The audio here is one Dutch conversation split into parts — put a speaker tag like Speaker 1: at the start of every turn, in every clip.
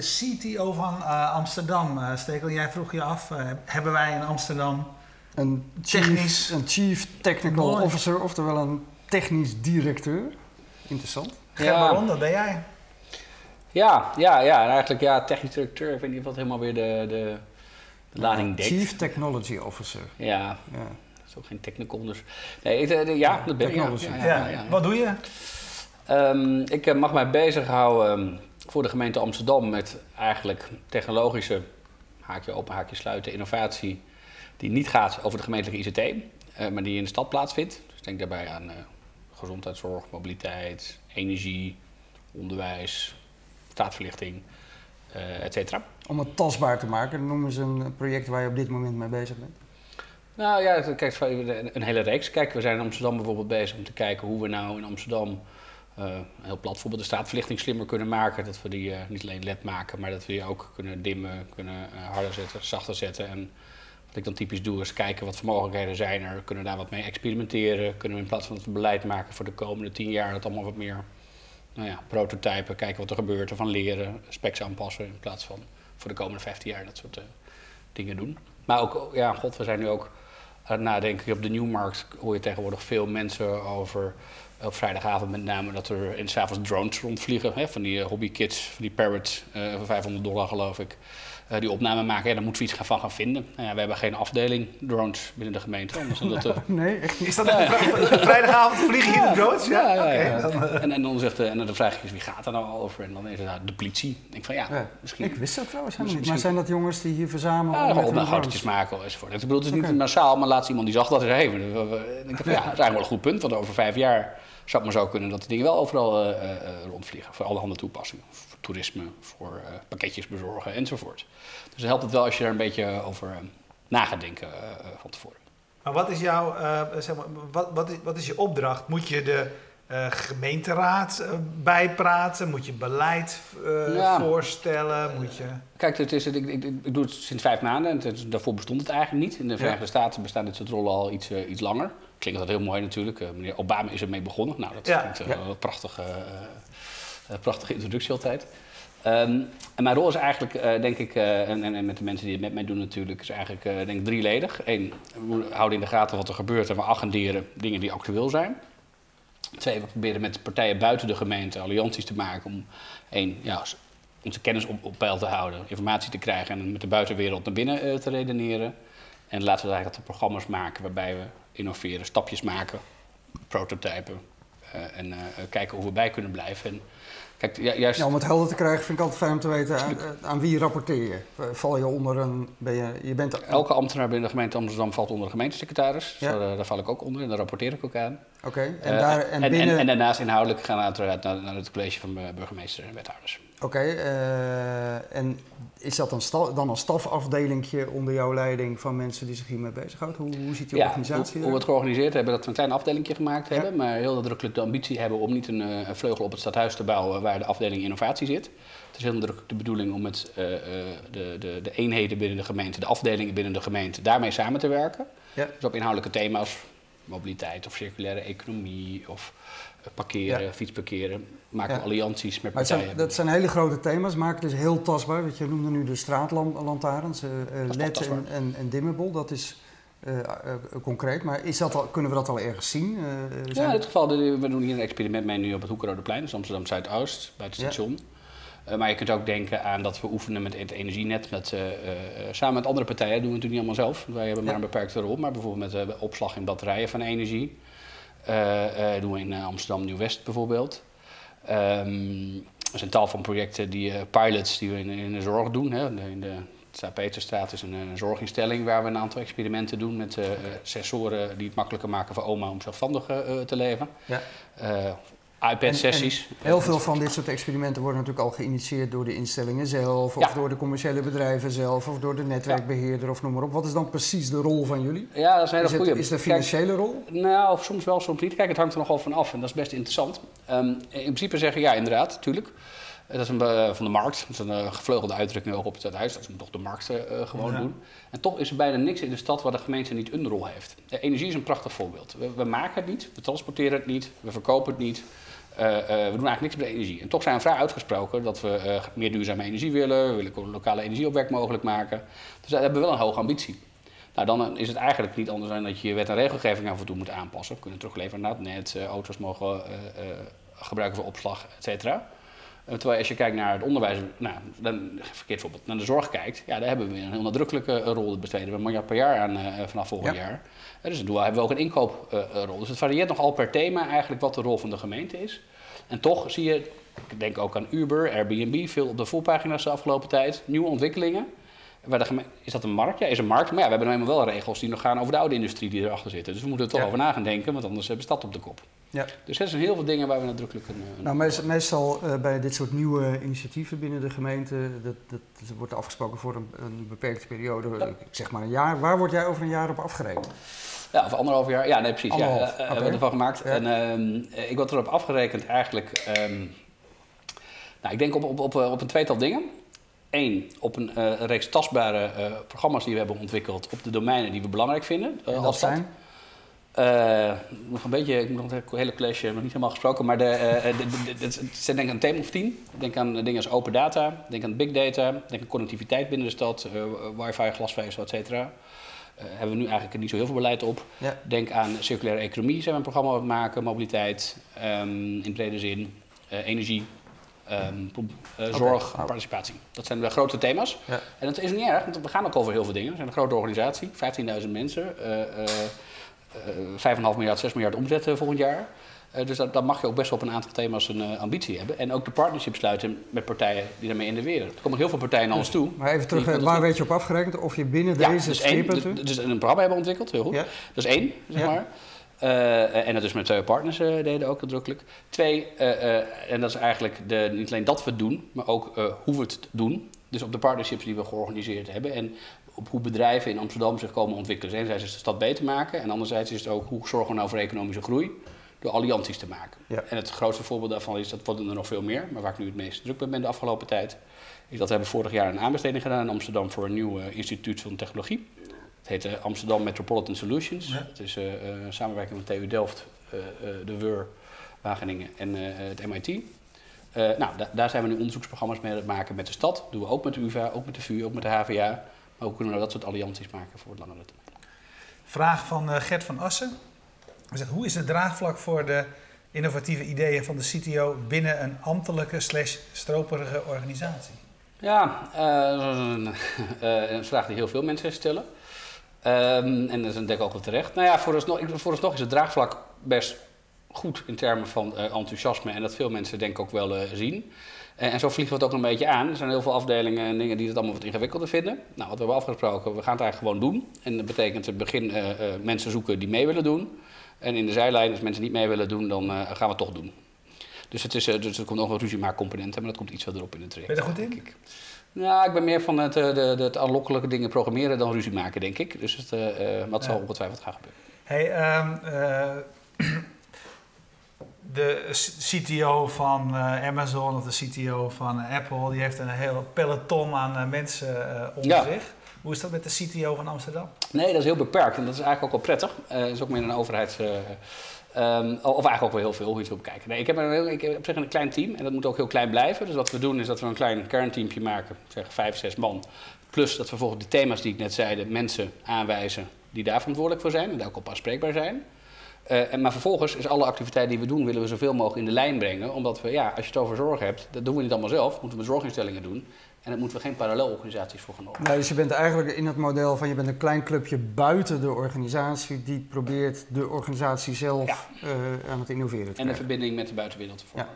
Speaker 1: de CTO van eh, Amsterdam. Uh, Stekel, jij vroeg je af, uh, hebben wij in Amsterdam
Speaker 2: een chief, technisch... een chief technical Mooi. officer, oftewel een technisch directeur? Interessant.
Speaker 1: Ja. dat ben jij.
Speaker 3: Ja, ja, ja, eigenlijk ja, technisch directeur. Ik weet niet wat helemaal weer de, de, de lading dekt.
Speaker 2: Chief Technology Officer.
Speaker 3: Ja, ja. dat is ook geen technical. Dus, nee, ja, ja, dat ben ik. Ja,
Speaker 1: ja, ja, Wat doe je?
Speaker 3: Um, ik mag mij bezighouden um, voor de gemeente Amsterdam met eigenlijk technologische, haakje open, haakje sluiten, innovatie die niet gaat over de gemeentelijke ICT, uh, maar die in de stad plaatsvindt. Dus denk daarbij aan uh, gezondheidszorg, mobiliteit, energie, onderwijs, straatverlichting, uh, et cetera.
Speaker 2: Om het tastbaar te maken, noem eens een project waar je op dit moment mee bezig bent.
Speaker 3: Nou ja, kijk, een hele reeks. Kijk, we zijn in Amsterdam bijvoorbeeld bezig om te kijken hoe we nou in Amsterdam een heel plat voorbeeld de straatverlichting slimmer kunnen maken. Dat we die uh, niet alleen led maken, maar dat we die ook kunnen dimmen, kunnen uh, harder zetten, zachter zetten. En wat ik dan typisch doe is kijken wat voor mogelijkheden zijn er. Kunnen we daar wat mee experimenteren? Kunnen we in plaats van het beleid maken voor de komende tien jaar dat allemaal wat meer nou ja, prototypen, kijken wat er gebeurt, ervan leren, specs aanpassen in plaats van voor de komende 15 jaar dat soort dingen doen. Maar ook, ja, god, we zijn nu ook aan het nadenken. Op de Nieuwmarkt hoor je tegenwoordig veel mensen over, op vrijdagavond met name, dat er in s'avonds drones rondvliegen. Hè, van die uh, hobbykids, van die parrots, uh, voor 500 dollar geloof ik. Uh, die opname maken. Ja, daar moeten we iets van gaan vinden. Nou we hebben geen afdeling drones binnen de gemeente.
Speaker 2: Uh... nee, echt
Speaker 1: niet. Is dat ja, vrijdagavond vliegen hier de drones?
Speaker 3: Ja, ja, ja, dan, en, en, dan zegt de, en dan vraag je wie gaat er nou over? En dan is het nou, de politie. Ik denk van ja, misschien...
Speaker 2: Ik wist dat trouwens helemaal niet. Maar zijn dat jongens die hier verzamelen?
Speaker 3: Ja, gewoon opdrachtjes maken enzovoort. Ik bedoel, het is niet okay. massaal, maar laatst iemand die zag dat er hey, ik ja, dat is eigenlijk wel een goed punt. Want over vijf jaar zou het maar zo kunnen dat die dingen wel overal rondvliegen. Voor alle andere toepassingen. Voor toerisme, voor pakketjes bezorgen enzovoort. Dus dan helpt het wel als je er een beetje over na gaat denken van tevoren.
Speaker 1: Maar wat is jouw, zeg maar, wat, wat, is, wat is je opdracht? Moet je de gemeenteraad bijpraten? Moet je beleid ja. voorstellen? Moet je...
Speaker 3: Kijk, het is, ik, ik, ik, doe het sinds vijf maanden en het, daarvoor bestond het eigenlijk niet. In de Verenigde ja. Staten bestaan dit soort rollen al iets, iets langer. Klinkt dat heel mooi natuurlijk. meneer Obama is ermee begonnen. Nou, dat ja. klinkt een prachtige, prachtige introductie altijd. Um, en mijn rol is eigenlijk, uh, denk ik, uh, en, en, met de mensen die het met mij doen natuurlijk, is eigenlijk uh, denk ik drieledig. Eén, we houden in de gaten wat er gebeurt en we agenderen dingen die actueel zijn. Twee, we proberen met partijen buiten de gemeente allianties te maken om één, ja, onze kennis op, op peil te houden, informatie te krijgen en met de buitenwereld naar binnen te redeneren. En laten we eigenlijk dat programma's maken waarbij we innoveren, stapjes maken, prototypen en kijken hoe we bij kunnen blijven. En,
Speaker 2: Kijk, juist... ja, om het helder te krijgen vind ik altijd fijn om te weten aan, aan, wie rapporteer je. Val je onder een... Ben je, je bent...
Speaker 3: Elke ambtenaar binnen de gemeente Amsterdam valt onder de gemeentesecretaris. Ja. Daar val ik ook onder en daar rapporteer ik ook aan.
Speaker 2: Oké. En,
Speaker 3: daar, en, en, binnen... en, daarnaast inhoudelijk gaan we uiteraard naar, naar het college van burgemeester en wethouders.
Speaker 2: Oké. Okay, uh, eh, en is dat sta dan een stafafdelingje onder jouw leiding van mensen die zich hiermee bezighouden? Hoe, hoe ziet
Speaker 3: ja,
Speaker 2: organisatie
Speaker 3: hoe, hoe we het georganiseerd hebben, dat we een klein afdelingje gemaakt ja. hebben, maar heel nadrukkelijk de ambitie hebben om niet een, een, vleugel op het stadhuis te bouwen waar de afdeling innovatie zit. Het is heel nadrukkelijk de bedoeling om met uh, de, de, de, eenheden binnen de gemeente, de afdelingen binnen de gemeente, daarmee samen te werken. Ja. Dus op inhoudelijke thema's, mobiliteit of circulaire economie of parkeren, ja. fietsparkeren. Maken ja. allianties met partijen.
Speaker 2: Zijn, dat zijn hele grote thema's, maken dus heel tastbaar. Want je noemde nu de straatlantaarns, uh, LED en, en, en dimmable. Dat is uh, uh, concreet. Maar is dat al, kunnen we dat al ergens zien?
Speaker 3: ja, in dit geval, we doen hier een experiment mee nu op het Hoekerodeplein, dus Amsterdam Zuidoost, bij het station. Uh, maar je kunt ook denken aan dat we oefenen met het energienet. Met, uh, uh, samen met andere partijen doen we het natuurlijk niet allemaal zelf. Wij hebben maar een beperkte rol. Maar bijvoorbeeld met opslag in batterijen van energie. Doen we in Amsterdam Nieuw-West bijvoorbeeld. Um, er zijn tal van projecten, die pilots die we in, in de zorg doen. Hè. In de Peterstraat is een, een, zorginstelling waar we een aantal experimenten doen met sensoren die het makkelijker maken voor oma om zelfstandig te leven. Ja iPad-sessies.
Speaker 2: Heel veel van dit soort experimenten worden natuurlijk al geïnitieerd door de instellingen zelf, of door de commerciële bedrijven zelf, of door de netwerkbeheerder, of noem maar op. Wat is dan precies de rol van jullie?
Speaker 3: Ja, dat is een hele goede.
Speaker 2: Is de financiële rol?
Speaker 3: Nou, soms wel, soms niet. Kijk, het hangt er nogal van af en dat is best interessant. Um, in principe zeggen ja, inderdaad, natuurlijk. Dat is een, uh, van de markt. Dat is een uh, gevleugelde uitdrukking ook op het stadhuis. Dat is toch de markt uh, gewoon doen. En toch is er bijna niks in de stad waar de gemeente niet een rol heeft. De energie is een prachtig voorbeeld. We, we maken het niet, we transporteren het niet, we verkopen het niet. We doen eigenlijk niks met energie. En toch zijn we vrij uitgesproken dat we meer duurzame energie willen. We willen lokale energieopwek mogelijk maken. Dus daar hebben we wel een hoge ambitie. Nou, dan is het eigenlijk niet anders dan dat je je wet en regelgeving af en toe moet aanpassen. We kunnen terugleveren naar het net, auto's mogen gebruiken voor opslag, et cetera. Eh, terwijl als je kijkt naar het onderwijs, nou, dan, verkeerd voorbeeld, naar de zorg kijkt, ja, daar hebben we een heel nadrukkelijke eh, rol. Dat besteden we een miljard per jaar aan uh, vanaf volgend jaar. Dus doen hebben we ook een inkooprol. dus het varieert nogal per thema eigenlijk wat de rol van de gemeente is. En toch zie je, ik denk ook aan Uber, Airbnb, veel op de voorpagina's de afgelopen tijd, nieuwe ontwikkelingen. Waar de is dat een markt? Ja, is een markt. Maar ja, we hebben nou eenmaal wel regels die nog gaan over de oude industrie die erachter zitten. Dus we moeten er toch over na gaan denken, want anders hebben we stad op de kop. Ja. Dus er zijn heel veel dingen waar we nadrukkelijk een.
Speaker 2: nou, meestal, meestal uh, bij dit soort nieuwe initiatieven binnen de gemeente, dat, dat, dat wordt afgesproken voor een, een beperkte periode, ik zeg maar een jaar. Waar word jij over een jaar op afgerekend?
Speaker 3: Ja, of anderhalf jaar. Ja, nee, precies. Ja, uh, hebben we ervan gemaakt. En uh, ik word erop afgerekend eigenlijk. Um, nou, ik denk op, op, op, op een tweetal dingen. Eén, op een uh, reeks tastbare uh, programma's die we hebben ontwikkeld op de domeinen die we belangrijk vinden.
Speaker 2: Uh, als zijn?
Speaker 3: Uh, nog een beetje, ik moet nog het hele college nog niet helemaal gesproken, maar de, uh, de, de, denk aan een thema of tien. Denk aan dingen als open data, denk aan big data, denk aan connectiviteit binnen de stad, uh, wifi, glasvezel, et cetera. hebben we nu eigenlijk niet zo heel veel beleid op. Ja. Denk aan circulaire economie, zijn we een programma aan het maken, mobiliteit um, in brede zin, energie, um, zorg en participatie. Dat zijn de grote thema's. Ja. En dat is niet erg, want we gaan ook over heel veel dingen. We zijn een grote organisatie, 15.000 mensen. 5,5 miljard, 6 miljard omzet volgend jaar. Uh, dus dan mag je ook best wel op een aantal thema's een ambitie hebben. En ook de partnership sluiten met partijen die daarmee in de wereld. Er komen heel veel partijen naar ons toe.
Speaker 2: Maar even terug, waar weet je op afgerekend? Of je binnen deze
Speaker 3: dus. Dus, dus een programma hebben ontwikkeld, heel goed. Ja. Dat is één, zeg maar. Uh, en dat is met twee partners deden ook nadrukkelijk. Twee, en dat is eigenlijk de, niet alleen dat we het doen, maar ook hoe we het doen. Dus op de partnerships die we georganiseerd hebben. En op hoe bedrijven in Amsterdam zich komen ontwikkelen. Enerzijds is de stad beter maken en anderzijds is het ook hoe zorgen we nou voor economische groei door allianties te maken. En het grootste voorbeeld daarvan is, dat worden er nog veel meer, maar waar ik nu het meest druk ben de afgelopen tijd, is dat we hebben vorig jaar een aanbesteding gedaan in Amsterdam voor een nieuw uh, instituut van technologie. Het heet uh, Amsterdam Metropolitan Solutions. Het is uh, samenwerking met TU Delft, de WUR, Wageningen en het MIT. nou, daar zijn we nu onderzoeksprogramma's mee aan het maken met de stad. Dat doen we ook met de UvA, ook met de VU, ook met de HVA. Maar hoe kunnen we dat soort allianties maken voor het langere termijn?
Speaker 1: Vraag van uh, Gert van Assen. Hij zegt, hoe is het draagvlak voor de innovatieve ideeën van de CTO binnen een ambtelijke slash stroperige organisatie?
Speaker 3: Ja, uh, een vraag die heel veel mensen stellen. Um, en dat is denk ik ook wel terecht. Nou ja, vooralsnog, vooralsnog is het draagvlak best goed in termen van uh, enthousiasme en dat veel mensen denk ik ook wel uh, zien. En, zo vliegen we het ook een beetje aan. Er zijn heel veel afdelingen en dingen die het allemaal wat ingewikkelder vinden. Nou, wat we hebben afgesproken, we gaan het eigenlijk gewoon doen. En dat betekent in het begin uh, mensen zoeken die mee willen doen. En in de zijlijn, als mensen niet mee willen doen, dan gaan we het toch doen. Dus, het is, dus er komt nog een ruziemakcomponent, maar dat komt iets verderop in het traject.
Speaker 1: Ben je er goed in?
Speaker 3: Ik. Nou, ik ben meer van het, de, de, het aanlokkelijke dingen programmeren dan ruzie maken, denk ik. Dus het, maar zal ongetwijfeld gaan gebeuren.
Speaker 1: Hey, um, de CTO van uh, Amazon of de CTO van Apple, die heeft een heel peloton aan uh, mensen onder zich. Hoe is dat met de CTO van Amsterdam?
Speaker 3: Nee, dat is heel beperkt en dat is eigenlijk ook wel prettig. dat is ook meer een overheids... Um, of eigenlijk ook wel heel veel, hoe je het wil bekijken. Nee, ik, heb een heel, ik heb op zich een klein team en dat moet ook heel klein blijven. Dus wat we doen is dat we een klein kernteampje maken, zeg vijf, zes man. Plus dat we volgens de thema's die ik net zei, mensen aanwijzen die daar verantwoordelijk voor zijn en daar ook op aanspreekbaar zijn. Uh, en, maar vervolgens is alle activiteit die we doen, willen we zoveel mogelijk in de lijn brengen. Omdat we, ja, als je het over zorg hebt, dat doen we niet allemaal zelf. Moeten we zorginstellingen doen. En daar moeten we geen parallelorganisaties voor gaan openen.
Speaker 2: Nee, dus je bent eigenlijk in het model van je bent een klein clubje buiten de organisatie die probeert de organisatie zelf uh, aan het innoveren te
Speaker 3: En de verbinding met de buitenwereld te vormen.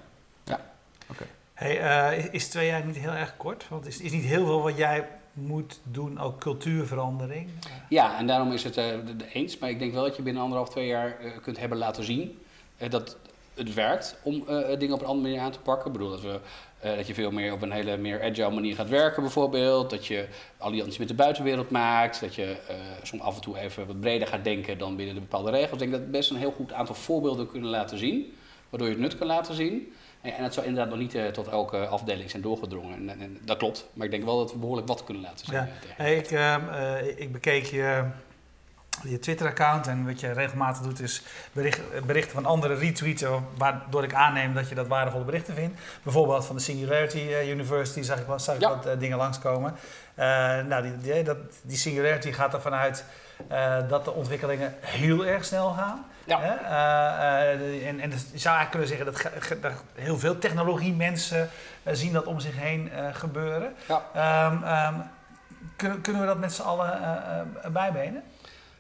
Speaker 2: Ja. ja. Oké.
Speaker 1: Hey, uh, is twee jaar niet heel erg kort? Want is, is niet heel veel wat jij moet doen, ook cultuurverandering.
Speaker 3: Ja, en daarom is het uh, eens. Maar ik denk wel dat je binnen anderhalf, twee jaar uh, kunt hebben laten zien uh, dat het werkt om dingen op een andere manier aan te pakken. Ik bedoel dat, we, dat je veel meer op een hele meer agile manier gaat werken bijvoorbeeld. Dat je allianties met de buitenwereld maakt. Dat je soms af en toe even wat breder gaat denken dan binnen de bepaalde regels. Ik denk dat best een heel goed aantal voorbeelden kunnen laten zien. Waardoor je het nut kan laten zien. En dat zou inderdaad nog niet uh, tot elke afdeling zijn doorgedrongen. En, en, dat klopt, maar ik denk wel dat we behoorlijk wat kunnen laten zien.
Speaker 1: Ja. Hey, ik, uh, ik bekeek je je Twitter-account. En wat je regelmatig doet is bericht, berichten van anderen retweeten, waardoor ik aanneem dat je dat waardevolle berichten vindt. Bijvoorbeeld van de Singularity eh, University zag ik, zag ik ja. wat uh, dingen langskomen. Nou, die, die, dat, die Singularity gaat ervan uit dat de ontwikkelingen heel erg snel gaan. Ja. Uh, en, en dus je zou eigenlijk kunnen zeggen dat, dat heel veel technologie mensen zien dat om zich heen gebeuren. Ja. Um, um, kunnen, kunnen we dat met z'n allen bijbenen?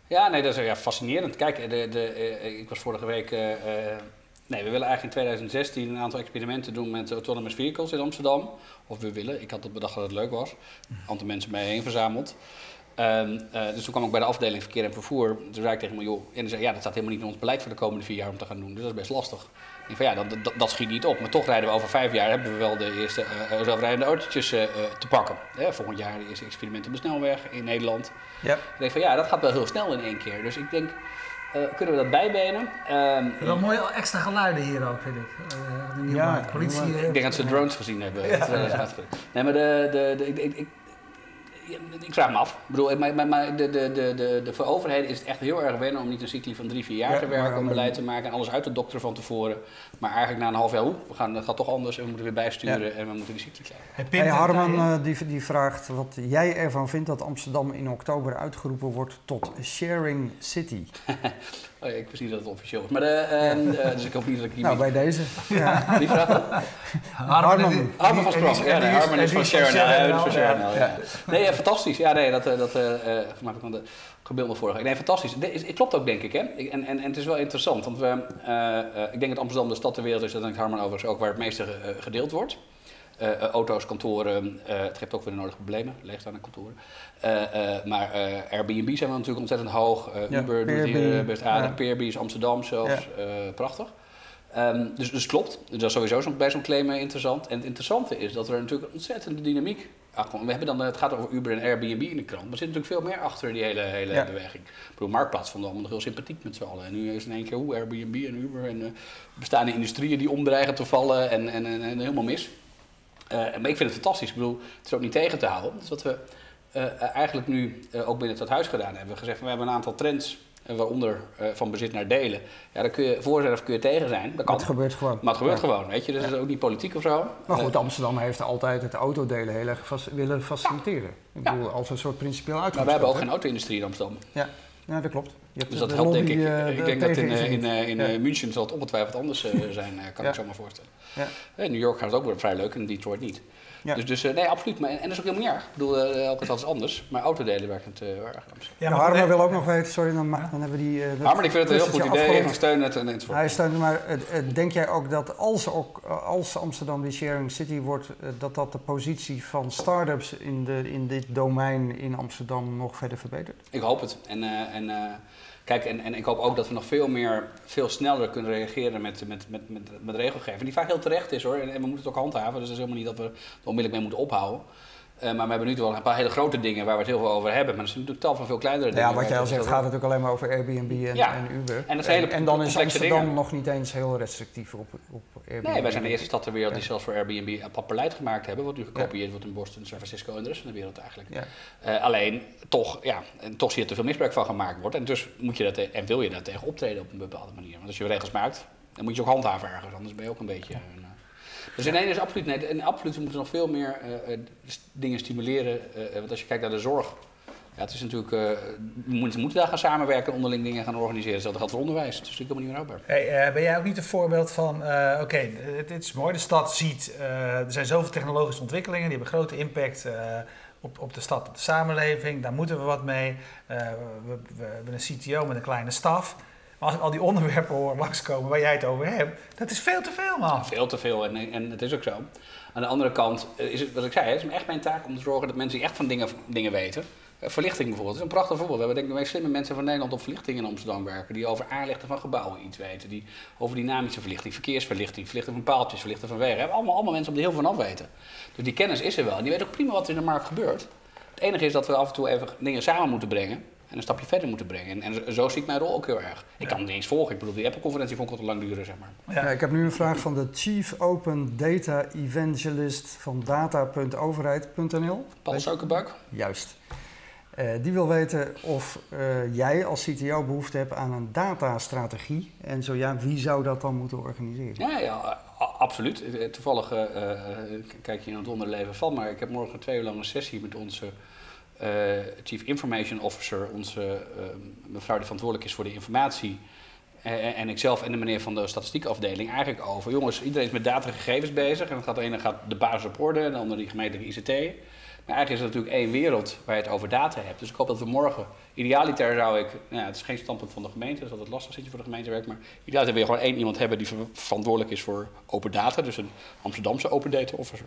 Speaker 3: Ja, nee, dat is ja, fascinerend. Kijk, de, de, ik was vorige week. Nee, we willen eigenlijk in 2016 een aantal experimenten doen met autonomous vehicles in Amsterdam. Of we willen. Ik had het bedacht dat het leuk was. Een aantal mensen mee heen verzameld. Um, uh, dus toen kwam ik bij de afdeling verkeer en vervoer. Toen zei ik tegen me, joh, en die zei, ja, dat staat helemaal niet in ons beleid voor de komende vier jaar om te gaan doen. Dus dat is best lastig. Ik van ja, dat, dat, dat, schiet niet op. Maar toch rijden we over vijf jaar, hebben we wel de eerste uh, zelfrijdende autootjes uh, te pakken. volgend jaar de eerste experimenten op de snelweg in Nederland. Ja. Ik denk van ja, dat gaat wel heel snel in één keer. Dus ik denk, kunnen we dat bijbenen?
Speaker 1: Um, wel mooie extra geluiden hier ook, vind ik. ja, politie.
Speaker 3: ik denk dat ze drones gezien hebben. Ja, ja. Nee, maar de, de, de, ik, ik ik vraag me af. Ik bedoel, maar, maar de, de, de, de, de, voor overheden is het echt heel erg wennen om niet een cycli van drie, vier jaar te werken, om beleid te maken en alles uit te dokteren van tevoren. Maar eigenlijk na een half jaar, hoe, we gaan, dat gaat toch anders en we moeten weer bijsturen en we moeten die cycli krijgen.
Speaker 2: Hey, Harman uh, die, die vraagt wat jij ervan vindt dat Amsterdam in oktober uitgeroepen wordt tot Sharing City.
Speaker 3: Oh ja, ik wist niet dat het officieel was. Maar de, uh, uh, dus ik hoop niet dat ik die...
Speaker 2: Nou, bij deze.
Speaker 3: Ja. Wie vraagt dat?
Speaker 2: Harman.
Speaker 3: Harman van Sprong. Ja, nee, Harman is van Sharon. Ja, van Sharon. Ja. Nee, fantastisch. Ja, nee, dat... dat uh, ik de gebeeld vorige Nee, fantastisch. Het klopt ook, denk ik. Hè? En, en, en het is wel interessant. Want we, ik denk dat Amsterdam de stad ter wereld is. Dat denk ik Harman overigens ook waar het meeste gedeeld wordt. Uh, auto's, kantoren, uh, het geeft ook weer de nodige problemen, leegstaande kantoren. Uh, maar Airbnb zijn we natuurlijk ontzettend hoog. Ja, Uber doet hier best aardig. Ja. is Amsterdam zelfs, ja. prachtig. Um, dus, dus klopt, dat is sowieso zo, bij zo'n claim interessant. En het interessante is dat er natuurlijk een ontzettende dynamiek we hebben dan, het gaat over Uber en Airbnb in de krant, maar er zit natuurlijk veel meer achter die hele, hele beweging. Ik bedoel, Marktplaats vonden allemaal nog heel sympathiek met z'n allen. En nu is in één keer hoe Airbnb en Uber en bestaande industrieën die omdreigen te vallen en, en, en, en helemaal mis. Uh, maar ik vind het fantastisch. Ik bedoel, het is ook niet tegen te houden. Dus wat we uh, eigenlijk nu uh, ook binnen het huis gedaan hebben. Gezegd, we hebben een aantal trends, waaronder van bezit naar delen. Ja, daar kun je voor zijn of kun je tegen zijn. Dat
Speaker 2: kan. het gebeurt gewoon.
Speaker 3: Maar het gebeurt gewoon, weet je. Dus ja. is ook niet politiek of zo.
Speaker 2: Maar goed, Amsterdam heeft altijd het autodelen heel erg willen faciliteren. Ik bedoel, als een soort principieel uitgangspunt.
Speaker 3: Maar we hebben ook geen auto-industrie in Amsterdam.
Speaker 2: Ja. Ja, dat klopt.
Speaker 3: Dus dat helpt denk ik. Uh, ik denk dat in, in, in, in München zal het ongetwijfeld anders zijn, kan ik zo maar voorstellen. Ja. In New York gaat het ook weer vrij leuk en in Detroit niet. Ja. Dus, dus nee, absoluut. Maar, en dat is ook helemaal niet erg. Ik bedoel, uh, elke stad is anders. Maar autodelen werkt het uh, erg anders.
Speaker 2: Ja, maar Harmer wil ook nog weten, sorry, dan, dan hebben we die... Uh,
Speaker 3: Harmer, ik vind het een heel goed idee. Van steunen het en enzovoort.
Speaker 2: Hij steunt maar denk jij ook dat als, ook, als Amsterdam die sharing city wordt, dat dat de positie van start-ups in, de, in dit domein in Amsterdam nog verder verbetert?
Speaker 3: Ik hoop het. En, en Kijk, en, en ik hoop ook dat we nog veel meer, veel sneller kunnen reageren met, met, met, met, met regelgeving. Die vaak heel terecht is hoor. En, en we moeten het ook handhaven. Dus het is helemaal niet dat we er onmiddellijk mee moeten ophouden. Uh, maar we hebben nu wel een paar hele grote dingen waar we het heel veel over hebben. Maar er zijn natuurlijk tal van veel kleinere dingen.
Speaker 2: Ja, wat jij al zegt, gaat het natuurlijk alleen maar over Airbnb en, en Uber. En, hele en, dan is Amsterdam dingen. nog niet eens heel restrictief op, op Airbnb.
Speaker 3: Nee, wij zijn de eerste stad ter wereld die zelfs voor Airbnb een beleid gemaakt hebben. Wat nu gekopieerd wordt in Boston, San Francisco en de rest van de wereld eigenlijk. Uh, alleen, toch, ja, en toch zie je er veel misbruik van gemaakt wordt. En dus moet je dat, en wil je daar tegen optreden op een bepaalde manier. Want als je regels maakt, dan moet je ook handhaven ergens. Anders ben je ook een beetje... Dus in één is absoluut nee. En absoluut, we moeten nog veel meer uh, dingen stimuleren. Uh, want als je kijkt naar de zorg. Ja, het is natuurlijk, uh, moeten, daar gaan samenwerken, onderling dingen gaan organiseren. Hetzelfde geldt voor onderwijs. Het is natuurlijk helemaal niet meer
Speaker 1: houdbaar. Hey, ben jij ook niet een voorbeeld van, oké, het, is mooi, de stad ziet, er zijn zoveel technologische ontwikkelingen, die hebben grote impact op, op de stad, op de samenleving. Daar moeten we wat mee. We, we, hebben een CTO met een kleine staf als al die onderwerpen hoor langskomen waar jij het over hebt, dat is veel te veel, man.
Speaker 3: veel te veel en, en het is ook zo. Aan de andere kant eh, is het, wat ik zei, het is echt mijn taak om te zorgen dat mensen echt van dingen, dingen weten. Eh, verlichting bijvoorbeeld, dat is een prachtig voorbeeld. We hebben denk ik de meest slimme mensen van Nederland op verlichting in Amsterdam werken. Die over aanlichten van gebouwen iets weten. Die over dynamische verlichting, verkeersverlichting, verlichting van paaltjes, verlichting van wegen. Allemaal, allemaal mensen op die heel veel van af weten. Dus die kennis is er wel. En die weten ook prima wat er in de markt gebeurt. Het enige is dat we af en toe even dingen samen moeten brengen en een stapje verder moeten brengen. En, zo zie ik mijn rol ook heel erg. Ik kan het niet eens volgen. Ik bedoel, die Apple-conferentie vond ik al te lang duren, zeg maar.
Speaker 2: Ja. ik heb nu een vraag van de Chief Open Data Evangelist van data.overheid.nl.
Speaker 3: Paul Suikerbuik.
Speaker 2: Juist. die wil weten of jij als CTO behoefte hebt aan een datastrategie. En zo ja, wie zou dat dan moeten organiseren?
Speaker 3: Ja, ja absoluut. Toevallig kijk je in het onderleven van, maar ik heb morgen twee uur lang een sessie met onze Chief Information Officer, onze mevrouw die verantwoordelijk is voor de informatie en, en ikzelf en de meneer van de statistiekafdeling eigenlijk over. Jongens, iedereen is met data en gegevens bezig. En dan gaat de ene gaat de basis op orde en de andere die gemeentelijke ICT. Maar eigenlijk is er natuurlijk één wereld waar je het over data hebt. Dus ik hoop dat we morgen, idealiter zou ik, nou het is geen standpunt van de gemeente, dat is altijd lastig zit voor de gemeentewerk, maar idealiter wil je gewoon één iemand hebben die verantwoordelijk is voor open data, dus een Amsterdamse open data officer.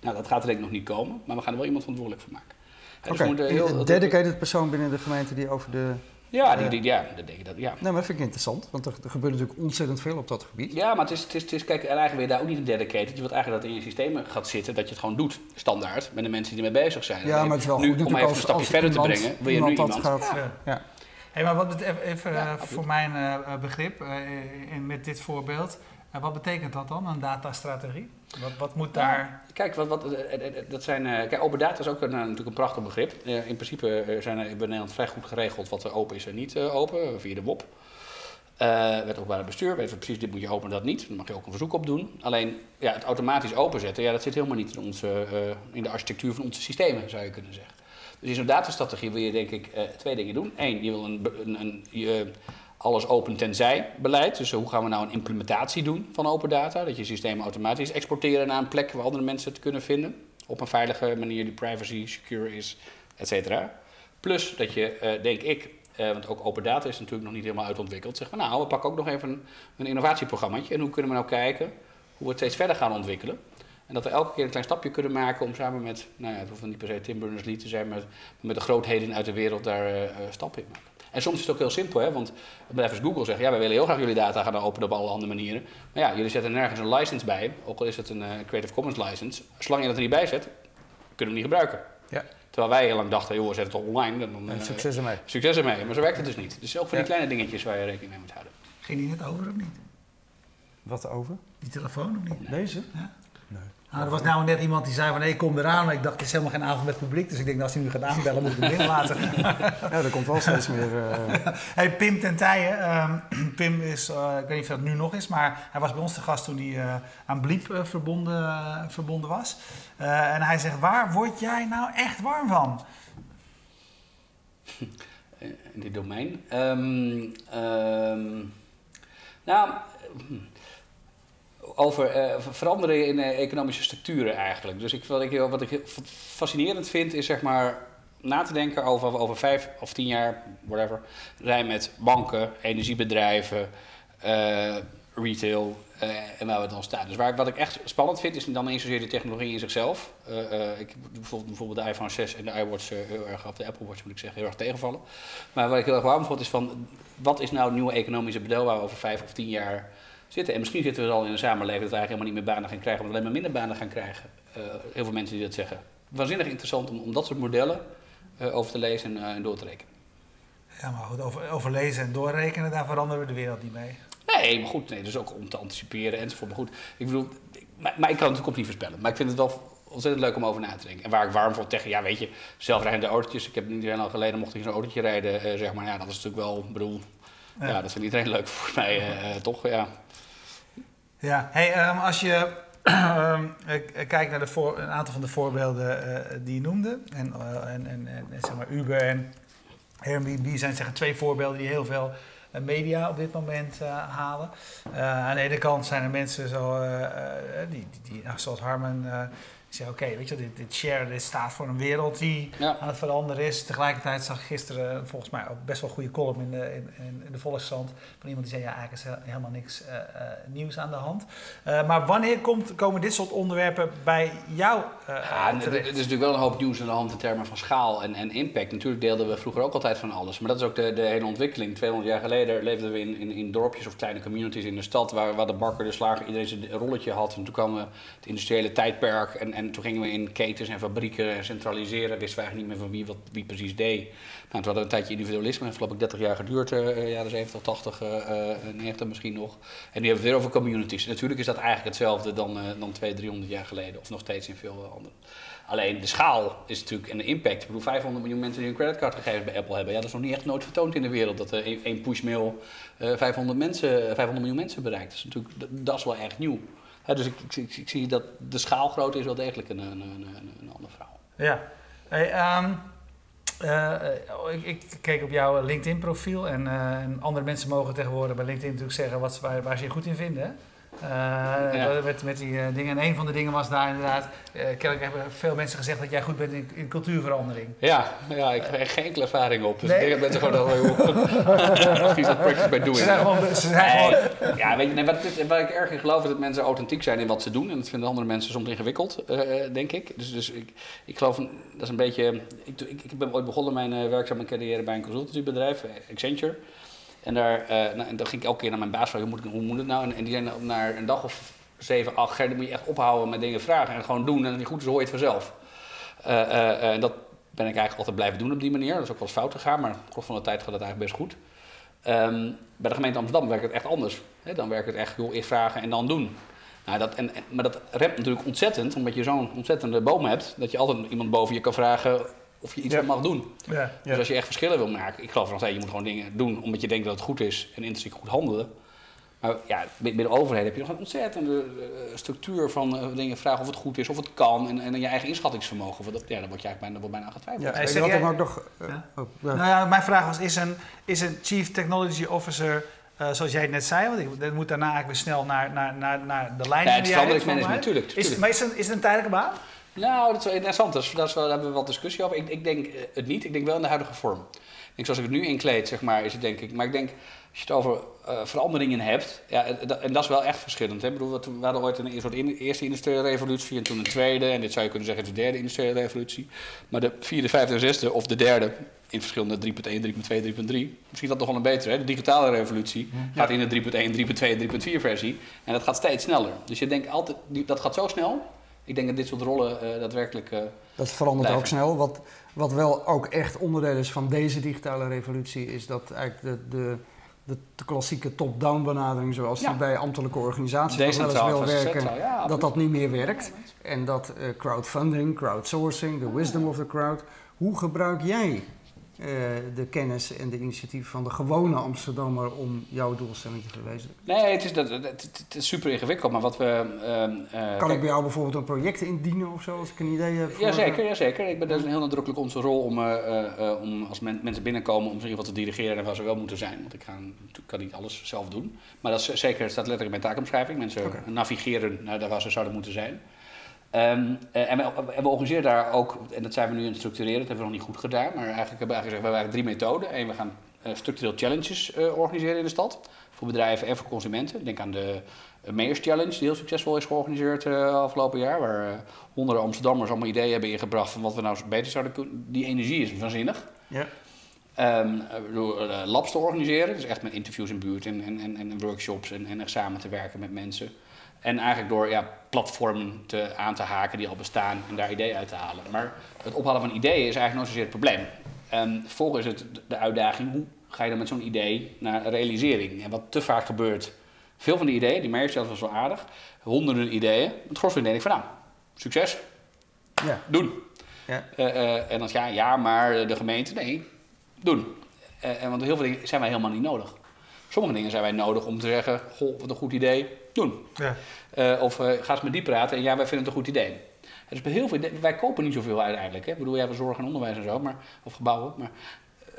Speaker 3: Nou, dat gaat er denk ik nog niet komen, maar we gaan er wel iemand verantwoordelijk voor maken.
Speaker 2: Ja, dus okay. een dedicated persoon binnen de gemeente die over de
Speaker 3: ja, die, die, ja, dat denk ik dat, ja.
Speaker 2: Nee, maar dat vind ik interessant, want er, er, gebeurt natuurlijk ontzettend veel op dat gebied.
Speaker 3: Ja, maar het is, het is, het is kijk, eigenlijk weer daar ook niet een dedicated. Je wilt eigenlijk dat in je systeem gaat zitten, dat je het gewoon doet, standaard, met de mensen die ermee bezig zijn.
Speaker 2: Ja, maar het is wel
Speaker 3: nu,
Speaker 2: goed
Speaker 3: Om even een stapje verder te brengen, wil je nu iemand...
Speaker 2: Gaat, ja.
Speaker 1: Hey, maar wat even, even ja, uh, voor mijn uh, begrip, uh, in, met dit voorbeeld, wat betekent dat dan, een datastrategie? Wat, wat moet daar...
Speaker 3: kijk, wat, wat, dat zijn, kijk, open data is ook een, natuurlijk een prachtig begrip. in principe zijn er in Nederland vrij goed geregeld wat er open is en niet open, via de WOP. Uh, wet openbaar bestuur, weten we precies, dit moet je openen, dat niet. Dan mag je ook een verzoek op doen. Alleen, ja, het automatisch openzetten, ja, dat zit helemaal niet in, onze, in de architectuur van onze systemen, zou je kunnen zeggen. Dus in zo'n datastrategie wil je denk ik twee dingen doen. Eén, je wil een, een, een, alles open tenzij beleid. Dus hoe gaan we nou een implementatie doen van open data? Dat je systemen automatisch exporteren naar een plek waar andere mensen het kunnen vinden. Op een veilige manier die privacy, secure is, et cetera. Plus dat je, uh, denk ik, uh, want ook open data is natuurlijk nog niet helemaal uitontwikkeld. Zeggen we nou, we pakken ook nog even een, een innovatieprogrammaatje. En hoe kunnen we nou kijken hoe we het steeds verder gaan ontwikkelen? En dat we elke keer een klein stapje kunnen maken om samen met, nou ja, het hoeft niet per se Tim Berners-Lee te zijn, maar met de grootheden uit de wereld daar uh, stappen in maken. En soms is het ook heel simpel, hè? want bedrijven als Google zeggen, ja, wij willen heel graag jullie data gaan openen op alle andere manieren. Maar ja, jullie zetten nergens een license bij, ook al is het een uh, Creative Commons license. Zolang je dat er niet bij zet, kunnen we niet gebruiken. Ja. Terwijl wij heel lang dachten, joh, we zetten het online. Dan,
Speaker 2: uh, succes ermee.
Speaker 3: Succes ermee, maar zo werkt het dus niet. Dus ook van die kleine dingetjes waar je rekening mee moet houden.
Speaker 1: Ging die net over of niet?
Speaker 2: Wat over?
Speaker 1: Die telefoon of niet?
Speaker 2: Deze?
Speaker 1: Ja. Nou, er was nou net iemand die zei van, hé, hey, kom eraan. Maar ik dacht, het is helemaal geen avond met publiek. Dus ik denk, nou, als hij nu gaat aanbellen, moet ik hem binnen laten.
Speaker 2: ja, er komt wel steeds meer... Uh...
Speaker 1: hey, Pim ten Tijen. Um, Pim is, uh, ik weet niet of dat nu nog is, maar hij was bij ons te gast toen hij uh, aan Bliep verbonden, verbonden was. en hij zegt, waar word jij nou echt warm van?
Speaker 3: In dit domein? Um, um, nou over uh, veranderen in uh, economische structuren eigenlijk. Dus ik, wat, ik, wat ik fascinerend vind is zeg maar na te denken over, over vijf of tien jaar, whatever, rij met banken, energiebedrijven, uh, retail en waar we dan staan. Dus waar, wat ik echt spannend vind is dan niet zozeer de technologie in zichzelf. ik bijvoorbeeld, bijvoorbeeld de iPhone 6 en de iWatch heel erg, of de Apple Watch moet ik zeggen, heel erg tegenvallen. Maar wat ik heel erg warm vond is van, wat is nou het nieuwe economische model waar we over vijf of tien jaar zitten. En misschien zitten we al in een samenleving dat we eigenlijk helemaal niet meer banen gaan krijgen, maar alleen maar minder banen gaan krijgen. Uh, heel veel mensen die dat zeggen. Waanzinnig interessant om, om dat soort modellen uh, over te lezen en, uh, en, door te rekenen.
Speaker 1: Ja, maar goed, over, over lezen en doorrekenen, daar veranderen we de wereld niet mee.
Speaker 3: Nee, maar goed, nee, dus ook om te anticiperen enzovoort. Maar goed, ik bedoel, maar, maar ik kan het natuurlijk ook niet voorspellen. Maar ik vind het wel ontzettend leuk om over na te denken. En waar ik warm voor tegen, ja, weet je, zelfrijdende autootjes. Ik heb niet lang geleden mocht ik zo'n autootje rijden, zeg maar. Ja, dat is natuurlijk wel, bedoel, ja. ja dat vindt iedereen leuk voor mij, toch? Ja.
Speaker 1: Ja, hey, um, als je um, kijkt naar de voor, een aantal van de voorbeelden uh, die je noemde, en, uh, en, en, en, zeg maar Uber en Airbnb zijn zeggen twee voorbeelden die heel veel media op dit moment halen. aan de ene kant zijn er mensen zo, die, die, die, nou, zoals Harman ik zei, oké, weet je, dit, dit share dit staat voor een wereld die aan het veranderen is. Tegelijkertijd zag ik gisteren eh, volgens mij ook best wel een goede column in de, in, in de Volkskrant van iemand die zei, ja, eigenlijk is helemaal niks uh, uh, nieuws aan de hand. Uh, maar wanneer komt, komen dit soort onderwerpen bij jou ja, terecht?
Speaker 3: Er is natuurlijk wel een hoop nieuws aan de hand in termen van schaal en, en impact. Natuurlijk deelden we vroeger ook altijd van alles, maar dat is ook de, de hele ontwikkeling. 200 jaar geleden leefden we in, in, in dorpjes of kleine communities in de stad waar, waar de bakker, de slager, iedereen zijn rolletje had. En toen kwam het industriële tijdperk en en toen gingen we in ketens en fabrieken centraliseren. Wisten we eigenlijk niet meer van wie wat wie precies deed. Nou, toen hadden een tijdje individualisme. Dat heeft 30 jaar geduurd. Uh, jaren 70, 80, uh, 90 misschien nog. En nu hebben we het weer over communities. Natuurlijk is dat eigenlijk hetzelfde dan, uh, dan 200, 300 jaar geleden. Of nog steeds in veel andere. Alleen de schaal is natuurlijk, en de impact. Ik bedoel, 500 miljoen mensen die een creditcardgegevens bij Apple hebben. Ja, dat is nog niet echt nooit vertoond in de wereld. Dat één pushmail uh, 500, mensen, 500 miljoen mensen bereikt. Dat is natuurlijk, dat, is wel echt nieuw. Dus ik, zie dat de schaal groot is wel degelijk een, een, een, een.
Speaker 1: Ja. Hey, um, uh, ik, ik, keek op jouw LinkedIn-profiel en, en, andere mensen mogen tegenwoordig bij LinkedIn natuurlijk zeggen wat, waar, waar ze je goed in vinden. Ja. met, met die uh, dingen. En een van de dingen was daar inderdaad, uh, kennelijk hebben veel mensen gezegd dat jij goed bent in, in cultuurverandering.
Speaker 3: Ja, ja, ik heb geen enkele ervaring op. Dus nee. ik denk dat mensen gewoon al precies dat practice bij doen.
Speaker 1: Ze zijn gewoon... Ze zijn
Speaker 3: nee. ja, weet je, nee, wat, wat ik erg in geloof is dat mensen authentiek zijn in wat ze doen. En dat vinden andere mensen soms ingewikkeld, denk ik. Dus, dus ik, ik geloof, dat is een beetje... Ik, ik, ik ben ooit begonnen mijn werkzame carrière bij een consultancybedrijf, Accenture. En daar, uh, nou, en dan ging ik elke keer naar mijn baas vragen, hoe moet, hoe moet het nou? En, en die zei naar een dag of zeven, acht, dan moet je echt ophouden met dingen vragen en gewoon doen. En als het goed is, hoor je het vanzelf. Uh, uh, en dat ben ik eigenlijk altijd blijven doen op die manier. Dat is ook wel eens fout gegaan, maar op van de tijd gaat het eigenlijk best goed. Um, bij de gemeente Amsterdam werkt het echt anders. Dan werkt het echt, joh, eerst vragen en dan doen. Nou, dat, en, maar dat remt natuurlijk ontzettend, omdat je zo'n ontzettende boom hebt, dat je altijd iemand boven je kan vragen of je iets ja. mag doen. Ja, dus ja. als je echt verschillen wil maken, ik geloof nog steeds, je moet gewoon dingen doen omdat je denkt dat het goed is en intrinsiek goed handelen. Maar ja, binnen de overheid heb je nog een ontzettende uh, structuur van uh, dingen vragen of het goed is, of het kan en, en je eigen inschattingsvermogen. Dat, ja, daar word je eigenlijk bijna, bijna aan getwijfeld.
Speaker 2: Ja, zeg jij, ook nog, uh,
Speaker 1: ja? Oh, nou ja, mijn vraag was, is een, is een Chief Technology Officer zoals jij het net zei, want ik moet daarna eigenlijk weer snel naar, naar, naar, naar de lijn.
Speaker 3: Ja, het veranderingsmanagement, natuurlijk.
Speaker 1: Is, maar is het, is het een tijdelijke baan?
Speaker 3: Nou, dat is wel interessant. Dat is, dat is wel, daar hebben we wat discussie over. Ik, ik denk het niet. Ik denk wel in de huidige vorm. Ik denk, zoals ik het nu inkleed, zeg maar, is het denk ik. Maar ik denk, als je het over uh, veranderingen hebt, ja, en dat is wel echt verschillend. Hè? Ik bedoel, we hadden ooit een soort in, eerste industriële revolutie en toen een tweede. En dit zou je kunnen zeggen, de derde industriële revolutie. Maar de vierde, vijfde en zesde, of de derde, in verschillende 3.1, 3.2, 3.3. Misschien dat nog wel een betere. Hè? De digitale revolutie ja. gaat in de 3.1, 3.2, 3.4 versie. En dat gaat steeds sneller. Dus je denkt altijd, dat gaat zo snel ik denk dat dit soort rollen uh, daadwerkelijk. Uh,
Speaker 2: dat verandert blijven. ook snel. Wat, wat wel ook echt onderdeel is van deze digitale revolutie, is dat eigenlijk de, de, de, klassieke top-down benadering, zoals ja. die bij ambtelijke organisaties wel eens wil werken, ja, dat dat niet meer werkt. En dat uh, crowdfunding, crowdsourcing, the wisdom of the crowd. Hoe gebruik jij uh, de kennis en de initiatieven van de gewone Amsterdammer om jouw doelstelling te verwezenlijken?
Speaker 3: Nee, het is, dat, het, het is super ingewikkeld, maar wat we...
Speaker 2: Uh, uh, kan ik bij jou bijvoorbeeld een project indienen of zo, als ik een idee heb?
Speaker 3: Voor, jazeker, jazeker. Ik ben, dat is een heel nadrukkelijk onze rol om, om als men, mensen binnenkomen om ze in ieder geval te dirigeren en waar ze wel moeten zijn. Want ik ga, kan niet alles zelf doen. Maar dat is zeker, staat letterlijk in mijn taakomschrijving. Mensen okay. navigeren naar daar waar ze zouden moeten zijn. Um, uh, en, we, en, we, organiseren daar ook, en dat zijn we nu aan het structureren, dat hebben we nog niet goed gedaan, maar eigenlijk hebben we gezegd, we hebben drie methoden. Eén, we gaan uh, structureel challenges uh, organiseren in de stad, voor bedrijven en voor consumenten. Denk aan de Mayors Challenge, die heel succesvol is georganiseerd afgelopen jaar, waar honderden Amsterdammers allemaal ideeën hebben ingebracht van wat we nou beter zouden kunnen. Die energie is waanzinnig. Ja. Um, door labs te organiseren, dus echt met interviews in buurt en, en, en, en workshops en, en echt samen te werken met mensen. En eigenlijk door ja, platformen te, aan te haken die al bestaan en daar ideeën uit te halen. Maar het ophalen van ideeën is eigenlijk nooit zozeer het probleem. Um, vervolgens is het de uitdaging, hoe ga je dan met zo'n idee naar realisering? En wat te vaak gebeurt, veel van die ideeën, die mij zelfs was wel aardig, honderden ideeën. Het gros denk ik van nou, succes, ja. doen. Ja. Uh, uh, en dan ja, ja, maar de gemeente, nee, doen. Uh, want heel veel dingen zijn wij helemaal niet nodig. Sommige dingen zijn wij nodig om te zeggen, goh, wat een goed idee, doen. Ja. Uh, of uh, ga eens met die praten en ja, wij vinden het een goed idee. Dus bij heel veel, wij kopen niet zoveel uiteindelijk. Hè. Ik bedoel, jij zorg en onderwijs en zo, maar, of gebouwen. Maar,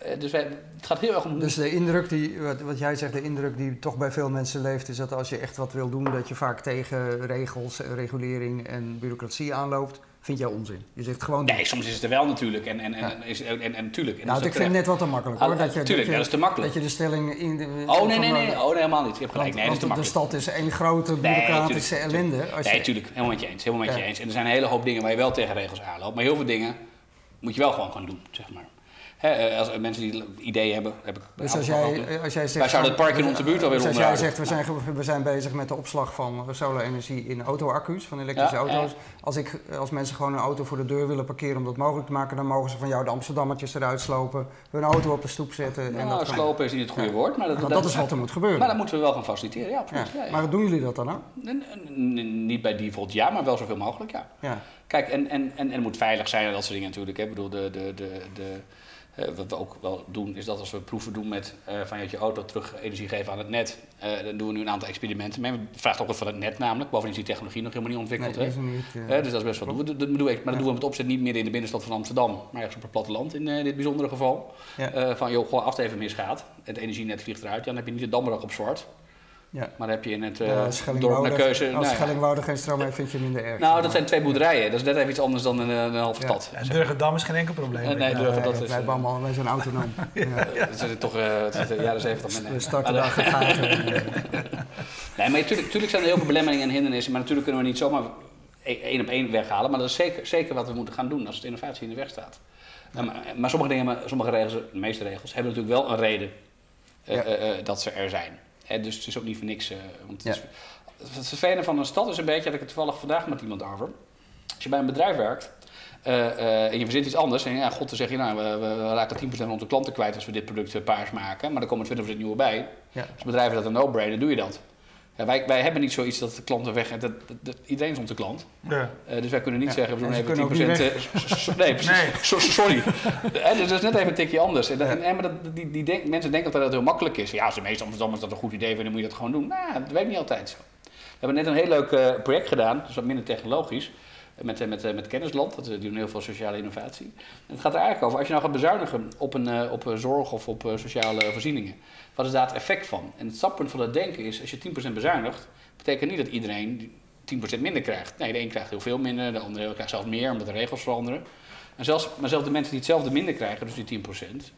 Speaker 3: uh, dus wij, het gaat heel erg om...
Speaker 2: Dus de indruk die, wat, wat, jij zegt, de indruk die toch bij veel mensen leeft... is dat als je echt wat wil doen, dat je vaak tegen regels, regulering en bureaucratie aanloopt vind jij onzin. Je zegt gewoon...
Speaker 3: Nee, soms is het er wel natuurlijk. En, en, en, ja. is, en, en, en, natuurlijk. En
Speaker 2: nou, ik vind het net wat te makkelijk hoor.
Speaker 3: Dat je, tuurlijk, dat, je, is te makkelijk.
Speaker 2: Dat je de stelling in de...
Speaker 3: Oh nee, nee, nee. Oh nee, helemaal niet. Je hebt gelijk. Nee, dat is te
Speaker 2: de stad is één grote bureaucratische
Speaker 3: nee,
Speaker 2: ellende.
Speaker 3: Als nee, tuurlijk. Helemaal met je eens. Helemaal met je eens. En er zijn een hele hoop dingen waar je wel tegen regels aanloopt. Maar heel veel dingen moet je wel gewoon gaan doen, zeg maar. Hè, als mensen die ideeën hebben, heb ik
Speaker 2: Dus als jij, als jij zegt...
Speaker 3: Wij zouden het park in onze buurt willen
Speaker 2: Dus als jij zegt, we zijn, we zijn bezig met de opslag van solar-energie in auto-accu's, van elektrische auto's. Als, ik, als mensen gewoon een auto voor de deur willen parkeren om dat mogelijk te maken, dan mogen ze van jou de Amsterdammetjes eruit slopen, hun auto op de stoep zetten.
Speaker 3: Nou, en dat slopen is niet het goede woord, maar
Speaker 2: dat, dat, is wat er moet gebeuren.
Speaker 3: Maar dat moeten we wel gaan faciliteren, ja, absoluut.
Speaker 2: Maar doen jullie dat dan ook?
Speaker 3: Niet bij default ja, maar wel zoveel mogelijk, ja. ja. Kijk, en, en, en, en het moet veilig zijn en dat soort dingen natuurlijk. Ik bedoel, de, de, de, de uh, wat we ook wel doen, is dat als we proeven doen met uh, van je auto terug energie geven aan het net, uh, dan doen we nu een aantal experimenten mee. We vragen ook wat van het net namelijk. Bovendien is die technologie nog helemaal niet ontwikkeld. Nee, niet, dus dat is best wel. Dat doen we, maar dat doen we met opzet niet meer in de binnenstad van Amsterdam, maar ergens op het platteland in dit bijzondere geval. Ja. van joh, gewoon als het even misgaat, het energienet vliegt eruit, dan heb je niet de damrak op zwart. Ja. Maar heb je in het uh, ja, dorp een keuze...
Speaker 2: Als nou, Schellingwoude geen stroom heeft, vind je minder erg.
Speaker 3: Nou, dat zijn twee boerderijen. Dat is net even iets anders dan een, een halve stad.
Speaker 1: En Durgedam is geen enkel probleem.
Speaker 3: Nee, nee Durgen, dat is...
Speaker 2: Wij, allemaal, wij zijn autonoom.
Speaker 3: ja. dat is toch uh, de jaren zeventig.
Speaker 2: We starten daar gegaan.
Speaker 3: nee, maar natuurlijk, zijn er heel veel belemmeringen en hindernissen. Maar natuurlijk kunnen we niet zomaar e- één op één weghalen. Maar dat is zeker, zeker wat we moeten gaan doen als het innovatie in de weg staat. Nou, maar, maar, sommige dingen, sommige regels, de meeste regels, hebben natuurlijk wel een reden uh, dat ze er zijn dus het is ook niet voor niks. Uh, want het, het vervelende van een stad is een beetje, had ik het toevallig vandaag met iemand over. Als je bij een bedrijf werkt uh, uh, en je verzint iets anders. En ja, god, dan zeg je, nou, we, we raken 10% van onze klanten kwijt als we dit product paars maken. Maar dan komen 20% nieuwe bij. Ja. Als bedrijf dat een no-brainer, doe je dat. Ja, wij, wij hebben niet zoiets dat de klanten weg dat, dat, Iedereen is onze klant. Ja. Uh, dus wij kunnen niet zeggen, we doen even 10%. Uh, nee, precies. Nee. sorry. dus dat is net even een tikje anders. En, en, en maar dat, die, die denk, mensen denken dat dat heel makkelijk is. Ja, als de meeste Amsterdammers dat een goed idee vinden, moet je dat gewoon doen. Nou, dat werkt niet altijd zo. We hebben net een heel leuk uh, project gedaan, dus wat minder technologisch met, met, met Kennisland. Dat, die doen heel veel sociale innovatie. Het gaat er eigenlijk over, als je nou gaat bezuinigen op, een, op zorg of op sociale voorzieningen, wat is daar het effect van? En het startpunt van dat denken is, als je 10% bezuinigt, betekent niet dat iedereen 10% minder krijgt. Nee, de een krijgt heel veel minder, de andere krijgt zelfs meer omdat de regels veranderen. En zelfs, maar zelfs de mensen die hetzelfde minder krijgen, dus die 10%,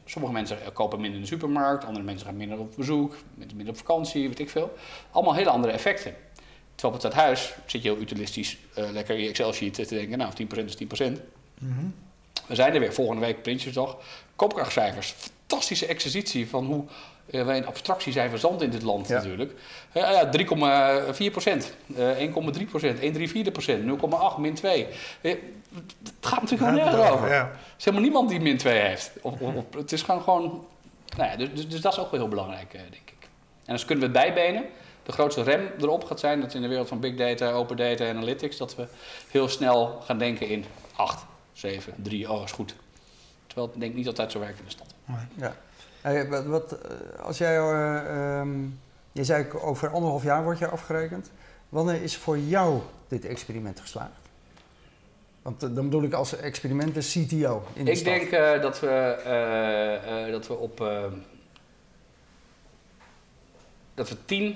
Speaker 3: sommige mensen kopen minder in de supermarkt, andere mensen gaan minder op bezoek, minder op vakantie, weet ik veel. Allemaal hele andere effecten. Terwijl op het stadhuis zit je heel utilistisch uh, lekker in je Excel-sheet te denken, nou 10% is 10%. Mm We zijn er weer, volgende week Prinsjesdag. Koopkrachtcijfers, fantastische exercitie van hoe uh, wij een abstractie zijn van zand in dit land ja. natuurlijk. Uh, 3,4 procent, 1,3 procent, 1,34 procent, 0,8, min 2. het gaat natuurlijk helemaal nergens over. Ja. Er is helemaal niemand die min 2 heeft. Of, of, het is gewoon, gewoon nou ja, dus, dus, dus, dat is ook wel heel belangrijk, denk ik. En als kunnen we het bijbenen de grootste rem erop gaat zijn, dat in de wereld van big data, open data, analytics, dat we heel snel gaan denken in 8, 7, 3, oh is goed. Terwijl ik denk niet altijd zo werkt in de stad.
Speaker 2: Ja. Hey, wat, wat, eh, als jij, uh, um, je zei over anderhalf jaar word je afgerekend. Wanneer is voor jou dit experiment geslaagd? Want uh, dan bedoel ik als experiment de CTO in de
Speaker 3: Ik
Speaker 2: stad.
Speaker 3: denk uh, dat, we, dat we op... dat we tien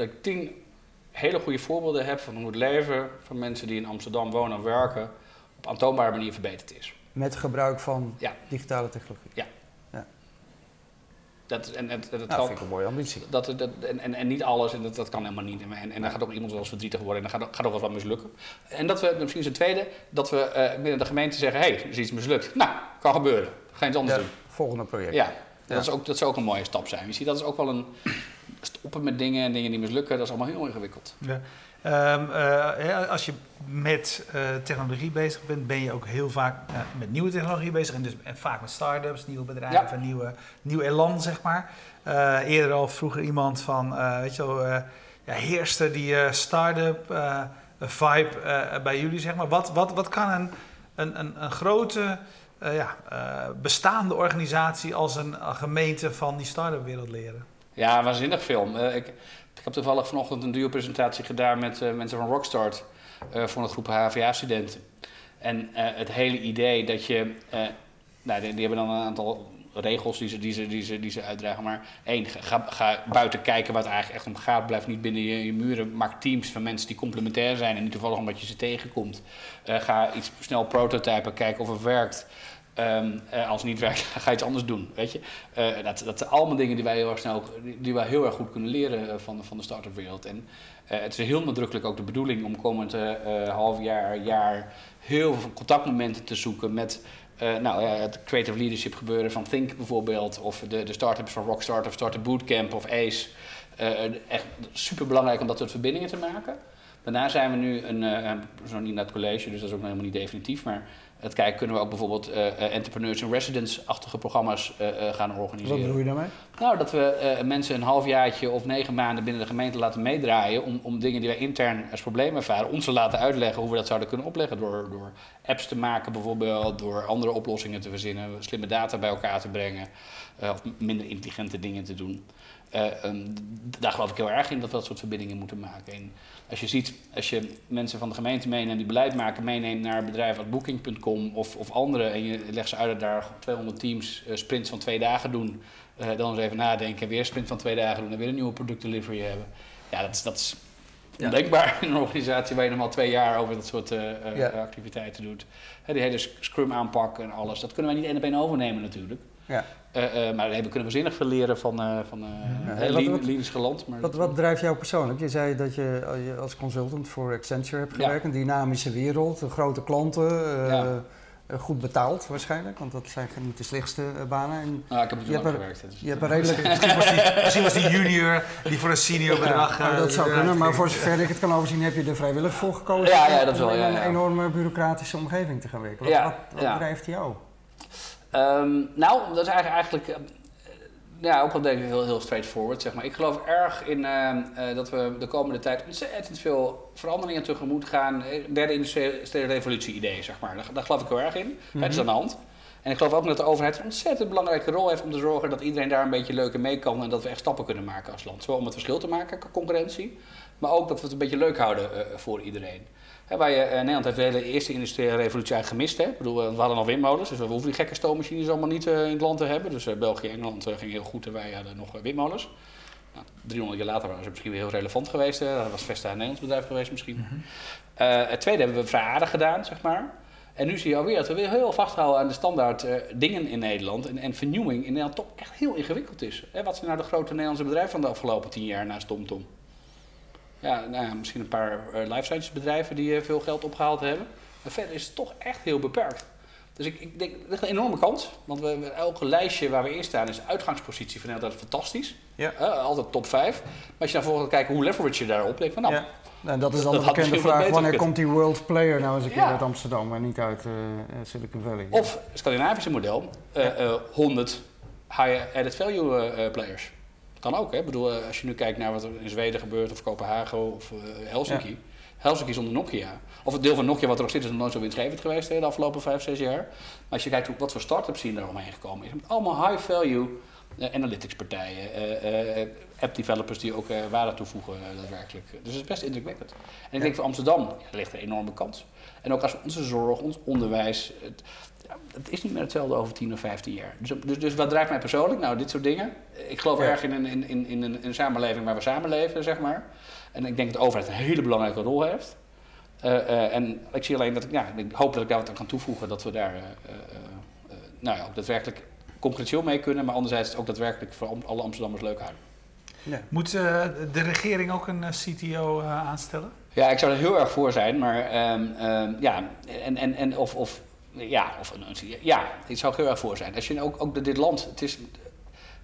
Speaker 3: dat ik tien hele goede voorbeelden heb van hoe het leven van mensen die in Amsterdam wonen en werken op aantoonbare manier verbeterd is.
Speaker 2: Met gebruik van digitale technologie?
Speaker 3: Ja. ja. Dat, en, en,
Speaker 2: dat, nou, vind ik een mooie ambitie.
Speaker 3: Dat, dat, en, en, en niet alles, en dat, dat kan helemaal niet. En, en dan gaat ook iemand wel eens verdrietig worden en dan gaat, gaat ook wel wat mislukken. En dat we, misschien is het tweede, dat we uh, binnen de gemeente zeggen, hé, hey, er is iets mislukt. Nou, kan gebeuren. Ga je iets anders doen.
Speaker 2: Volgende project.
Speaker 3: Ja, Dat, is ook, dat zou ook een mooie stap zijn. Je ziet, dat is ook wel een, stoppen met dingen en dingen die mislukken, dat is allemaal heel ingewikkeld. Ja.
Speaker 1: Um, uh, als je met uh, technologie bezig bent, ben je ook heel vaak uh, met nieuwe technologie bezig. En, dus, en vaak met start-ups, nieuwe bedrijven, ja. nieuwe, nieuw elan, zeg maar. eerder al vroeger iemand van, weet je wel, ja, heerste die start-up vibe bij jullie, zeg maar. Wat, wat, wat kan een, een, een, een grote ja, bestaande organisatie als een gemeente van die start-up wereld leren?
Speaker 3: Ja, waanzinnig film. Uh, ik, ik heb toevallig vanochtend een duo-presentatie gedaan met uh, mensen van Rockstart voor een groep HVA-studenten. En het hele idee dat je, nou, die, die, hebben dan een aantal regels die ze, die ze, die ze, die ze uitdragen. Maar één, ga, ga buiten kijken waar het eigenlijk echt om gaat. Blijf niet binnen je, je muren. Maak teams van mensen die complementair zijn en niet toevallig omdat je ze tegenkomt. ga iets snel prototypen, kijken of het werkt. Um, als het niet werkt, ga je iets anders doen. Weet je? Uh, dat, dat zijn allemaal dingen die wij heel erg snel, die, wij heel erg goed kunnen leren eh, van, van de start-up wereld. En het is heel nadrukkelijk ook de bedoeling om komend half jaar, jaar heel veel contactmomenten te zoeken met nou ja, het creative leadership gebeuren van Think bijvoorbeeld, of de, de start-ups van Rockstart of Startup Bootcamp of ACE. echt super belangrijk om dat soort verbindingen te maken. Daarna zijn we nu een, uh, zo niet naar het college, dus dat is ook nog helemaal niet definitief, maar het kijken kunnen we ook bijvoorbeeld uh, entrepreneurs in residence-achtige programma's uh, gaan organiseren.
Speaker 2: Wat bedoel je daarmee?
Speaker 3: Nou, dat we mensen een halfjaartje of negen maanden binnen de gemeente laten meedraaien om, om dingen die wij intern als probleem ervaren, ons te laten uitleggen hoe we dat zouden kunnen opleggen. Door, door apps te maken bijvoorbeeld, door andere oplossingen te verzinnen, slimme data bij elkaar te brengen of minder intelligente dingen te doen. Um, daar geloof ik heel erg in dat we dat soort verbindingen moeten maken. En als je ziet, als je mensen van de gemeente meeneemt die beleid maken, meeneemt naar bedrijven als Booking.com of, of andere en je legt ze uit dat daar 200 teams uh, sprints van twee dagen doen, uh, dan eens even nadenken, weer sprint van twee dagen doen en weer een nieuwe productdelivery hebben. Ja, dat is, dat is ondenkbaar in een organisatie waar je normaal twee jaar over dat soort uh, ja. activiteiten doet. die hele Scrum aanpak en alles, dat kunnen wij niet één op één overnemen natuurlijk. Ja. Uh, uh, maar daar kunnen we zinnig veel leren van, uh, van ja, geland. Maar
Speaker 2: wat, wat drijft jou persoonlijk? Je zei dat je als consultant voor Accenture hebt gewerkt. Een dynamische wereld, grote klanten, goed betaald waarschijnlijk. Want dat zijn niet de slechtste banen. En
Speaker 3: nou, ik heb er lang gewerkt. Dus
Speaker 2: je hebt een redelijk...
Speaker 1: misschien, was die, misschien was die junior die voor een senior bedrag...
Speaker 2: Ja, dat zou kunnen, maar voor zover ik het kan overzien heb je er vrijwillig voor gekozen.
Speaker 3: Ja, ja, dat wel,
Speaker 2: om in een enorme bureaucratische omgeving te gaan werken. Wat, wat, wat drijft jou?
Speaker 3: Um, nou, dat is eigenlijk, eigenlijk uh, ja, ook wel denk ik heel, heel straightforward, zeg maar. Ik geloof erg in uh, uh, dat we de komende tijd ontzettend veel veranderingen tegemoet gaan. Derde industriële revolutie idee, zeg maar. Daar, daar, geloof ik heel erg in. Mm -hmm. Het is aan de hand. En ik geloof ook dat de overheid een ontzettend belangrijke rol heeft om te zorgen dat iedereen daar een beetje leuk in mee kan en dat we echt stappen kunnen maken als land. Zowel om het verschil te maken, concurrentie, maar ook dat we het een beetje leuk houden uh, voor iedereen waar je, uh, Nederland heeft de hele eerste industriële revolutie eigenlijk gemist. Hè? Ik bedoel, we hadden al windmolens, dus we hoeven die gekke stoommachines allemaal niet uh, in het land te hebben. Dus België en Engeland ging heel goed en wij hadden nog windmolens. Nou, 300 jaar later waren ze misschien weer heel relevant geweest. Dat was Vesta een Nederlands bedrijf geweest misschien. Mm -hmm. het tweede hebben we vrij aardig gedaan, zeg maar. En nu zie je alweer dat we weer heel vasthouden aan de standaard dingen in Nederland. En, en vernieuwing in Nederland toch echt heel ingewikkeld is. Hè? Wat zijn nou de grote Nederlandse bedrijven van de afgelopen tien jaar naast TomTom? Ja, nou ja, misschien een paar uh, life sciences bedrijven die uh, veel geld opgehaald hebben. Maar verder is het toch echt heel beperkt. Dus ik, ik denk, dat is een enorme kans. Want we, elke lijstje waar we in staan is uitgangspositie van dat fantastisch. Ja. Uh, altijd top 5. Maar als je dan volgens kijkt hoe leverage je daarop, denk van nou... Ja.
Speaker 2: Nou, dat is dan de bekende vraag, wanneer komt die world player nou eens een keer uit Amsterdam, maar niet uit Silicon Valley?
Speaker 3: Of, Scandinavische model, 100 high added value players. Kan ook, hè? Ik bedoel, eh, als je nu kijkt naar wat er in Zweden gebeurt, of Kopenhagen of uh, Helsinki. Helsinki zonder Nokia. Of het deel van Nokia wat er nog zit is nog nooit zo winstgevend geweest hè, de afgelopen 5, 6 jaar. Maar als je kijkt hoe, wat voor start-ups hier daar omheen gekomen is. Allemaal high-value uh, analytics partijen, uh, app developers die ook waarde toevoegen daadwerkelijk. Dus het is best indrukwekkend. En ik denk voor Amsterdam ja, ligt er een enorme kans. En ook als onze zorg, ons onderwijs, het, het is niet meer hetzelfde over 10 of 15 jaar. Dus, dus, dus, wat drijft mij persoonlijk? Nou, dit soort dingen. Ik geloof erg in een, in, in, in, een, een samenleving waar we samenleven, zeg maar. En ik denk dat de overheid een hele belangrijke rol heeft. Uh, uh, en ik zie alleen dat ik, ja, ik hoop dat ik daar wat aan kan toevoegen, dat we daar uh, nou ja, ook daadwerkelijk concreteel mee kunnen, maar anderzijds ook daadwerkelijk voor alle Amsterdammers leuk houden.
Speaker 1: Ja. Moet de regering ook een CTO aanstellen?
Speaker 3: Ja, ik zou er heel erg voor zijn, maar um, um, ja, en, en, en of, of ja, of een, ja, het zou heel erg voor zijn. Als je ook, ook dit land, het is,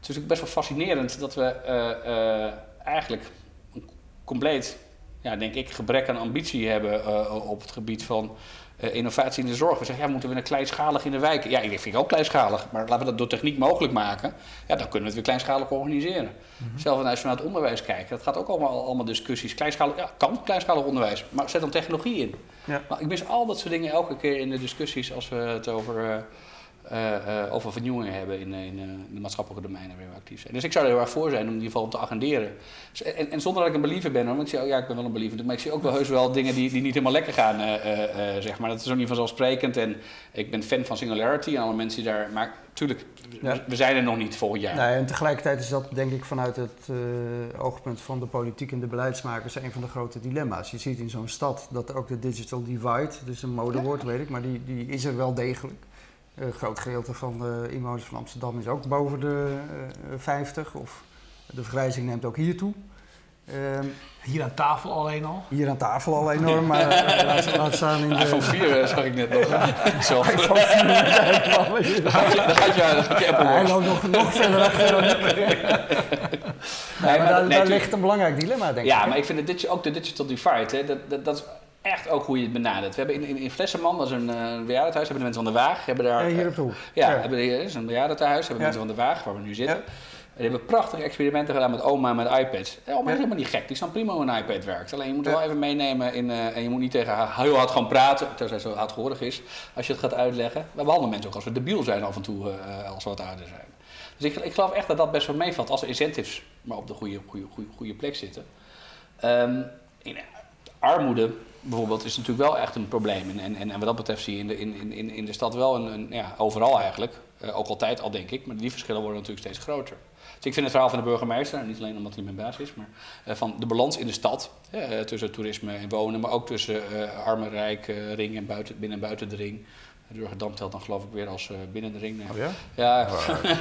Speaker 3: het is best wel fascinerend dat we uh, uh, eigenlijk een compleet, ja, denk ik, gebrek aan ambitie hebben uh, op het gebied van innovatie in de zorg. We zeggen, ja, moeten we een kleinschalig in de wijken? Ja, ik vind het ook kleinschalig, maar laten we dat door techniek mogelijk maken. Ja, dan kunnen we het weer kleinschalig organiseren. Mm -hmm. Zelfs als we naar het onderwijs kijken, dat gaat ook allemaal, allemaal discussies. Kleinschalig, ja, kan kleinschalig onderwijs, maar zet dan technologie in. Ja. Maar ik mis al dat soort dingen elke keer in de discussies als we het over uh, over vernieuwingen hebben in, in, de maatschappelijke domeinen waar we actief zijn. Dus ik zou er heel erg voor zijn om in ieder geval om te agenderen. Dus, en, en, zonder dat ik een believer ben, want ik zie, oh, ja, ik ben wel een believer, maar ik zie ook wel heus wel dingen die, die niet helemaal lekker gaan, zeg maar. Dat is ook niet vanzelfsprekend en ik ben fan van Singularity en alle mensen die daar, maar natuurlijk, ja. we zijn er nog niet volgend jaar.
Speaker 2: Nee, en tegelijkertijd is dat denk ik vanuit het oogpunt van de politiek en de beleidsmakers een van de grote dilemma's. Je ziet in zo'n stad dat ook de digital divide, dus een modewoord ja. weet ik, maar die, die is er wel degelijk. Een groot gedeelte van de inwoners van Amsterdam is ook boven de uh, 50. Of de vergrijzing neemt ook hier toe.
Speaker 1: Ehm, hier aan tafel alleen al?
Speaker 2: Hier aan tafel al enorm, maar laat, laat staan in de...
Speaker 3: iPhone 4 zag ik net nog.
Speaker 2: Zo. iPhone 4,
Speaker 3: dan gaat je Apple
Speaker 2: Hij loopt nog, nog verder achter dan nee, maar, daar, daar ligt een belangrijk dilemma, denk
Speaker 3: ik.
Speaker 2: Ja,
Speaker 3: maar ik vind het, ook de digital divide, hè, dat, dat, dat is echt ook hoe je het benadert. We hebben in, in, in Flessenman, dat is een uh, bejaardentehuis, hebben de mensen van de Waag. Hebben daar,
Speaker 2: ja, hier op de hoek.
Speaker 3: Ja, ja. Hebben, hier is een bejaardentehuis, hebben mensen van de Waag, waar we nu zitten. En die hebben prachtige experimenten gedaan met oma met iPads. Ja, oma is helemaal niet gek, die snapt prima hoe een iPad werkt. Alleen je moet wel even meenemen in, uh, en je moet niet tegen haar heel hard gaan praten, terwijl zij zo hardgehoorig is, als je het gaat uitleggen. We behandelen mensen ook als we debiel zijn af en toe, uh, als we wat ouder zijn. Dus ik, ik geloof echt dat dat best wel meevalt als de incentives maar op de goede, goede, goede, goede plek zitten. Um, in armoede bijvoorbeeld is natuurlijk wel echt een probleem. En, en, en wat dat betreft zie je in de, in, in, in de stad wel een, een ja, overal eigenlijk, uh, ook altijd al denk ik, maar die verschillen worden natuurlijk steeds groter. Dus ik vind het verhaal van de burgemeester, niet alleen omdat hij mijn baas is, maar uh, van de balans in de stad, uh, tussen toerisme en wonen, maar ook tussen arme, rijk, ring en buiten, binnen en buiten de ring. Durgedam telt dan geloof ik weer als uh, binnen de ring. Nee.
Speaker 2: Oh ja?
Speaker 3: Ja.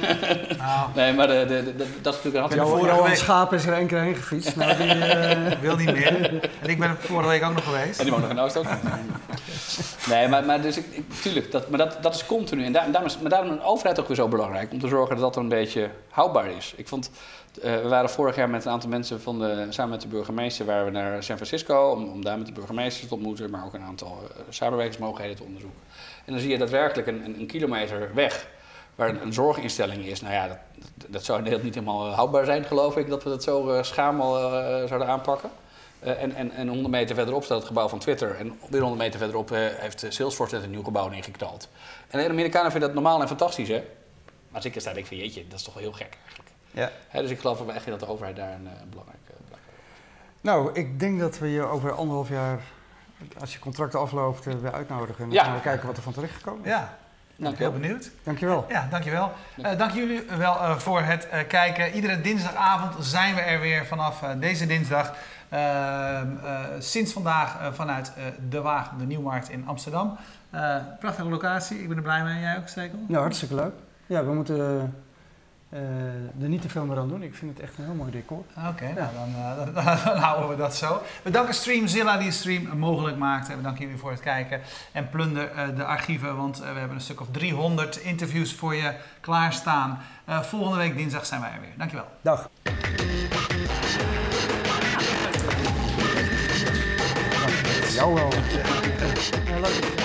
Speaker 3: nou. Nee, maar de, de, de, dat is natuurlijk een
Speaker 2: hand. Johan week... Schaap is er één keer heen gefietst. Nou, die uh...
Speaker 1: wil niet meer. En ik ben er vorige week ook nog geweest.
Speaker 3: En die woont nog in Oost ook. nee, maar, maar dus ik, ik, tuurlijk, dat, maar dat, dat is continu. En daar, daarom is, maar daarom is een overheid ook weer zo belangrijk. Om te zorgen dat dat een beetje houdbaar is. Ik vond, uh, we waren vorig jaar met een aantal mensen van de, samen met de burgemeester, waren we naar San Francisco om, om daar met de burgemeester te ontmoeten, maar ook een aantal samenwerkingsmogelijkheden te onderzoeken. En dan zie je daadwerkelijk een, een, een kilometer weg waar een, een, zorginstelling is. Nou ja, dat, dat zou in niet helemaal houdbaar zijn, geloof ik, dat we dat zo uh, schamel uh, zouden aanpakken. Uh, en, en, en 100 meter verderop staat het gebouw van Twitter. En weer 100 meter verderop heeft Salesforce net een nieuw gebouw ingeknald. En de Amerikanen vinden dat normaal en fantastisch, hè? Maar als ik er sta, denk ik van jeetje, dat is toch wel heel gek eigenlijk. Ja. Hè, dus ik geloof echt dat de overheid daar een, een heeft.
Speaker 2: Nou, ik denk dat we je over anderhalf jaar als je contract afloopt, uh, weer uitnodigen. En dan gaan we kijken wat er van terecht gekomen
Speaker 1: is. Ja, ik heel benieuwd.
Speaker 2: Dankjewel.
Speaker 1: Ja, dankjewel. Uh, dank jullie wel uh, voor het uh, kijken. Iedere dinsdagavond zijn we er weer vanaf deze dinsdag. Ehm, sinds vandaag vanuit De Waag, de Nieuwmarkt in Amsterdam. prachtige locatie, ik ben er blij mee. Jij ook, Stekel?
Speaker 2: Ja, hartstikke leuk. Ja, we moeten uh, er niet te veel meer aan doen. Ik vind het echt een heel mooi decor.
Speaker 1: Oké, nou, dan, uh, dan, dan, houden we dat zo. We danken Streamzilla die de stream mogelijk maakt. We danken jullie voor het kijken. En plunder uh, de archieven, want we hebben een stuk of 300 interviews voor je klaarstaan. volgende week dinsdag zijn wij er weer. Dankjewel.
Speaker 2: Dag. Jou wel. Ja, leuk.